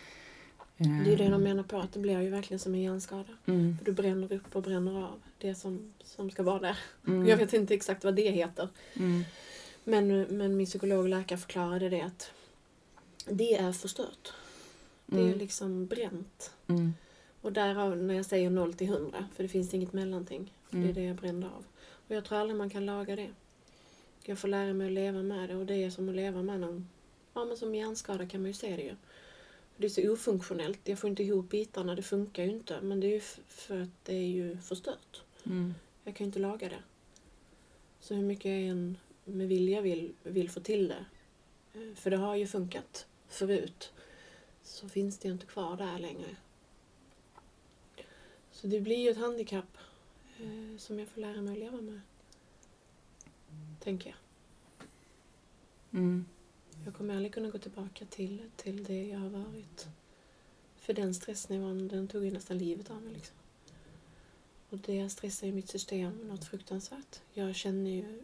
Eh, Det är det de menar på, att det blir ju verkligen som en hjärnskada. Mm. För du bränner upp och bränner av det som, som ska vara där. Mm. Jag vet inte exakt vad det heter. Mm. Men, men min psykolog och läkare förklarade det att det är förstört. Det är Mm. liksom bränt. Mm. Och därav när jag säger 0 till 100, för det finns inget mellanting. För Det är Mm. det jag brände av. Och jag tror aldrig man kan laga det. Jag får lära mig att leva med det och det är som att leva med någon, ja men som hjärnskada kan man ju se det ju. Det är så ofunktionellt, jag får inte ihop bitarna, det funkar ju inte. Men det är ju för att det är ju förstört. Mm. Jag kan ju inte laga det. Så hur mycket jag än med vilja vill, vill få till det, eh, för det har ju funkat förut, så finns det ju inte kvar där längre. Så det blir ju ett handikapp eh, som jag får lära mig att leva med. Tänker jag. Mm. Jag kommer aldrig kunna gå tillbaka till, till det jag har varit. För den stressnivån, den tog ju nästan livet av mig. Liksom. Och det stressar ju mitt system något fruktansvärt. Jag känner ju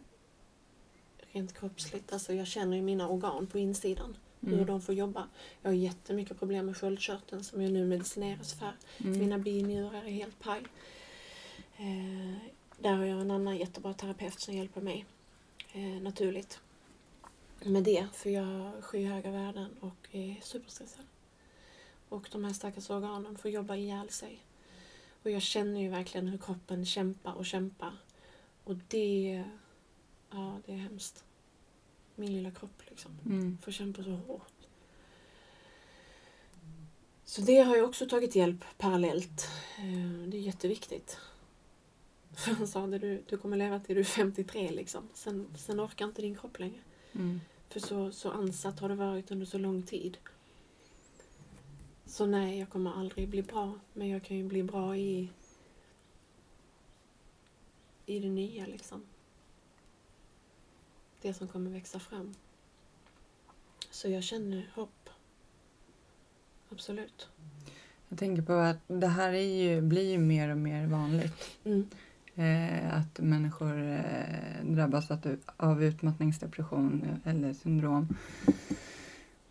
rent kroppsligt, alltså jag känner ju mina organ på insidan. Hur Mm. de får jobba. Jag har jättemycket problem med sköldkörteln som jag nu medicineras för. Mm. Mina binjurar är helt paj. Eh, där har jag en annan jättebra terapeut som hjälper mig eh, naturligt med det. För jag har skyhöga värden och är superstressad. Och de här stackars organen får jobba ihjäl sig. Och jag känner ju verkligen hur kroppen kämpar och kämpar. Och det, ja det är hemskt. Min lilla kropp liksom Mm. får kämpa så hårt. Så det har jag också tagit hjälp parallellt. Eh, Det är jätteviktigt. För han sa det, du, du kommer leva till du är 53 liksom. Sen, sen orkar inte din kropp längre. Mm. För så, så ansatt har det varit under så lång tid. Så nej, jag kommer aldrig bli bra. Men jag kan ju bli bra i, i det nya liksom. Det som kommer växa fram. Så jag känner hopp. Absolut. Jag tänker på att det här är ju, blir ju mer och mer vanligt. Mm. Eh, att människor eh, drabbas av utmattningsdepression eller syndrom.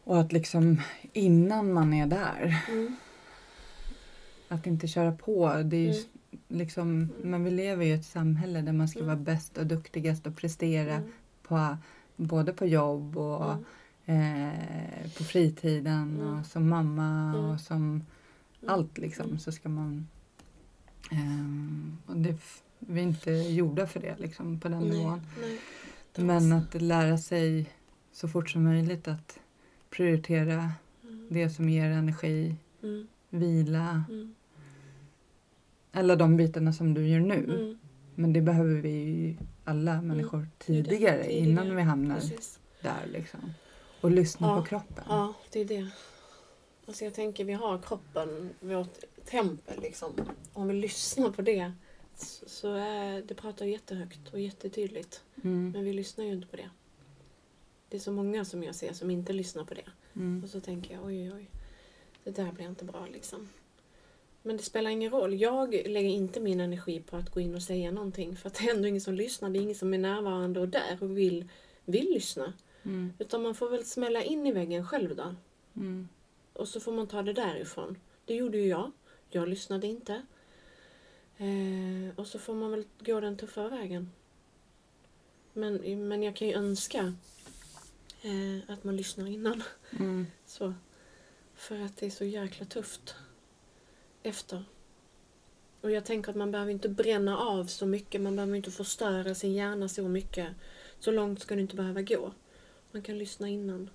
Och att liksom innan man är där, Mm. att inte köra på. Det är Mm. liksom, men vi lever ju i ett samhälle där man ska Mm. vara bäst och duktigast och prestera Mm. på, både på jobb och Mm. eh, på fritiden och som mamma Mm. och som allt liksom så ska man... ehm, och det, vi är inte gjorda för det liksom på den Nej, nivån. nej. Men att lära sig så fort som möjligt att prioritera Mm. det som ger energi, Mm. vila, Mm. alla de bitarna som du gör nu. Mm. Men det behöver vi ju alla människor tidigare, tidigare. innan vi hamnar Precis. där liksom. Och lyssna Ja, på kroppen. Ja, det är det. Alltså jag tänker, vi har kroppen, vårt tempel liksom. Om vi lyssnar på det så så är det pratar jättehögt och jättetydligt. Mm, Men vi lyssnar ju inte på det. Det är så många som jag ser som inte lyssnar på det. mm, Och så tänker jag, oj, oj, oj. Det där blir inte bra liksom. Men det spelar ingen roll. Jag lägger inte min energi på att gå in och säga någonting. För att det är ändå ingen som lyssnar. Det är ingen som är närvarande och där och vill, vill lyssna. mm, Utan man får väl smälla in i väggen själv då. mm, Och så får man ta det därifrån. Det gjorde ju jag. Jag lyssnade inte. Eh, och så får man väl gå den tuffa vägen. Men, men jag kan ju önska eh, att man lyssnar innan. mm. Så. För att det är så jäkla tufft efter. Och jag tänker att man behöver inte bränna av så mycket. Man behöver inte förstöra sin hjärna så mycket. Så långt ska det inte behöva gå. Man kan lyssna innan.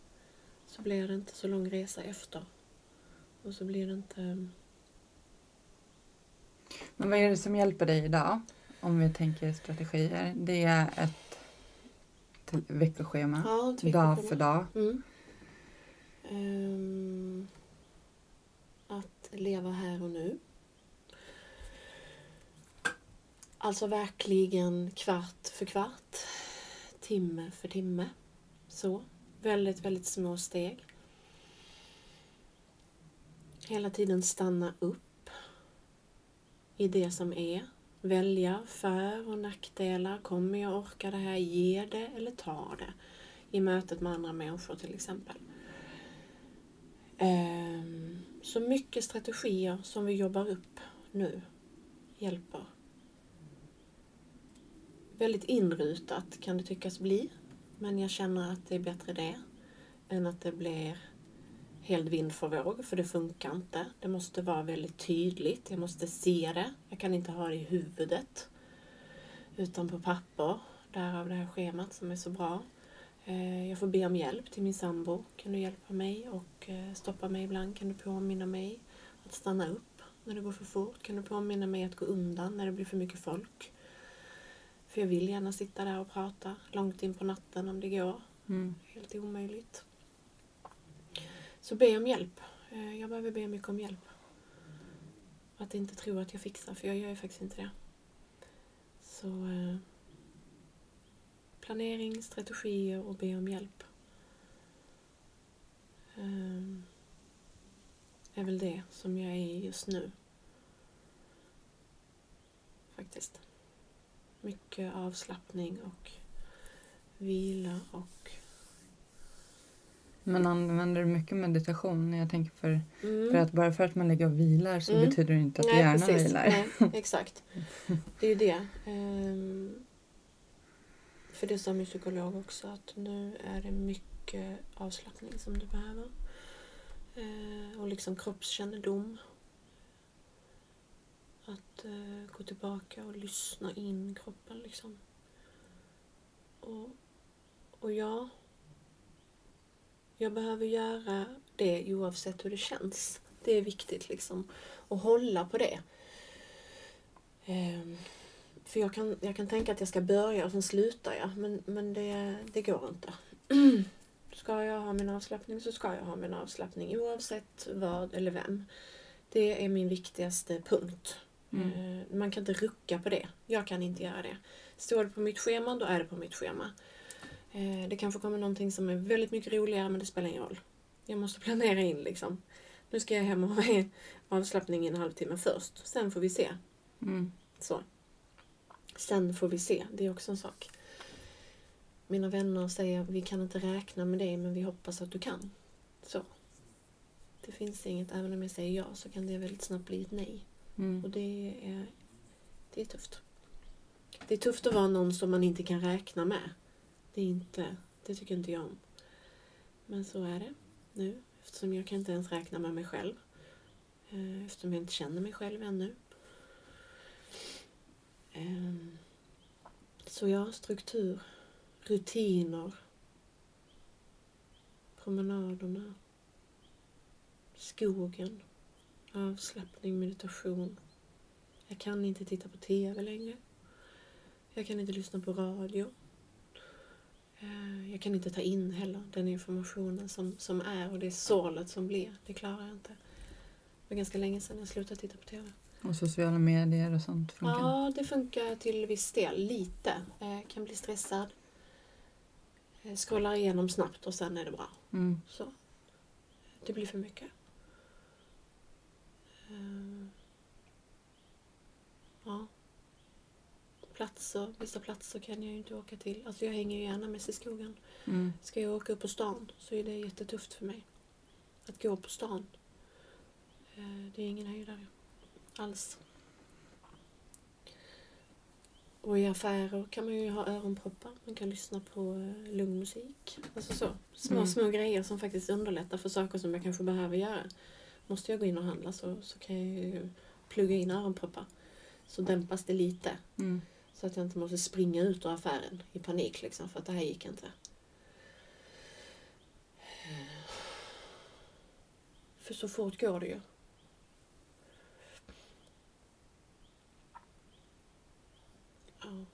Så blir det inte så lång resa efter. Och så blir det inte... Men vad är det som hjälper dig idag? Om vi tänker strategier. Det är ett veckoschema. Ja, dag för dag. Mm. Ehm, att leva här och nu. Alltså verkligen kvart för kvart. Timme för timme. Så. Väldigt, väldigt små steg. Hela tiden stanna upp i det som är. Välja för och nackdelar. Kommer jag orka det här? Ge det eller ta det? i mötet med andra människor till exempel. Ehm, så mycket strategier som vi jobbar upp nu hjälper. Väldigt inrutat kan det tyckas bli. Men jag känner att det är bättre det än att det blir helt vind för våg, för det funkar inte. Det måste vara väldigt tydligt. Jag måste se det. Jag kan inte ha det i huvudet. Utan på papper. Därav det här schemat som är så bra. Eh, Jag får be om hjälp till min sambo. Kan du hjälpa mig och eh, stoppa mig ibland? Kan du påminna mig att stanna upp när det går för fort? Kan du påminna mig att gå undan när det blir för mycket folk? För jag vill gärna sitta där och prata långt in på natten om det går. Mm. Helt omöjligt. Så be om hjälp. Eh, jag behöver be mycket om hjälp. Att inte tro att jag fixar, för jag gör ju faktiskt inte det. Så eh, planering, strategier och be om hjälp. Eh, är väl det som jag är i just nu. Faktiskt. Mycket avslappning och vila och men använder du mycket meditation? Jag tänker för, Mm. för att bara för att man ligger och vilar så Mm. betyder det inte att Nej, hjärnan precis. vilar. Nej, exakt. Det är ju det. Ehm, för det sa min psykolog också att nu är det mycket avslappning som du behöver. Eh, och liksom kroppskännedom. Att eh, gå tillbaka och lyssna in kroppen liksom. Och, och ja, jag behöver göra det oavsett hur det känns. Det är viktigt liksom. Och hålla på det. Ehm, för jag kan, jag kan tänka att jag ska börja och sen slutar jag. Men, men det, det går inte. Ska jag ha min avslappning så ska jag ha min avslappning oavsett vad eller vem. Det är min viktigaste punkt. Mm. Eh, Man kan inte rucka på det. Jag kan inte göra det. Står det på mitt schema, då är det på mitt schema. Eh, Det kanske kommer någonting som är väldigt mycket roligare, men det spelar ingen roll. Jag måste planera in liksom. Nu ska jag hem och ha avslappning i en halvtimme först. Sen får vi se. Mm. Så. Sen får vi se. Det är också en sak. Mina vänner säger vi kan inte räkna med dig men vi hoppas att du kan. Så. Det finns inget, även om jag säger ja så kan det väldigt snabbt bli ett nej. Mm. Och det är, det är tufft. Det är tufft att vara någon som man inte kan räkna med. Det är inte, det tycker inte jag om. Men så är det nu eftersom jag kan inte ens räkna med mig själv. Eh, eftersom jag inte känner mig själv ännu. Ehm, så ja, struktur, rutiner, promenaderna, skogen, avslappning, meditation. Jag kan inte titta på TV längre. Jag kan inte lyssna på radio. Eh, Jag kan inte ta in heller den informationen som, som är och det sålet som blir. Det klarar jag inte. Det var ganska länge sedan jag slutade titta på TV. Och sociala medier och sånt funkar? Ja, det funkar till viss del. Lite. Eh, kan bli stressad. Eh, scrollar igenom snabbt och sen är det bra. Mm. Så. Det blir för mycket. Eh, ja. Platser, vissa platser kan jag ju inte åka till. Alltså jag hänger ju gärna mest i skogen. Mm. Ska jag åka upp på stan så är det jättetufft för mig. Att gå på stan. Eh, Det är ingen höjdare alls. Och i affärer kan man ju ha öronproppar. Man kan lyssna på eh, lugn musik. Alltså så. Små, Mm. små grejer som faktiskt underlättar för saker som jag kanske behöver göra. Måste jag gå in och handla så, så kan jag ju plugga in öronproppar. Så dämpas det lite. Mm. Så att jag inte måste springa ut ur affären i panik liksom, för att det här gick inte. För så fort går det ju. Ja.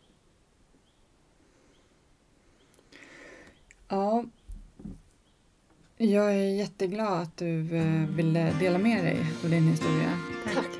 Ja. Jag är jätteglad att du eh, ville dela med dig av din historia. Tack.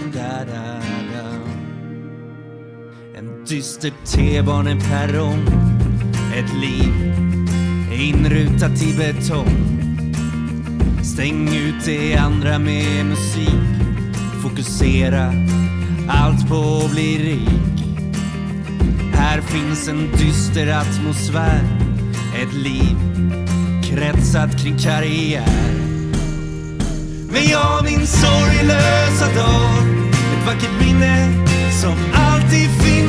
dyster typ T-baneperrong Ett liv inrutat i betong. Stäng ut det andra med musik. Fokusera allt på att bli rik. Här finns en dyster atmosfär. Ett liv kretsat kring karriär. Men jag min sorglösa dag. Ett vackert minne som alltid finns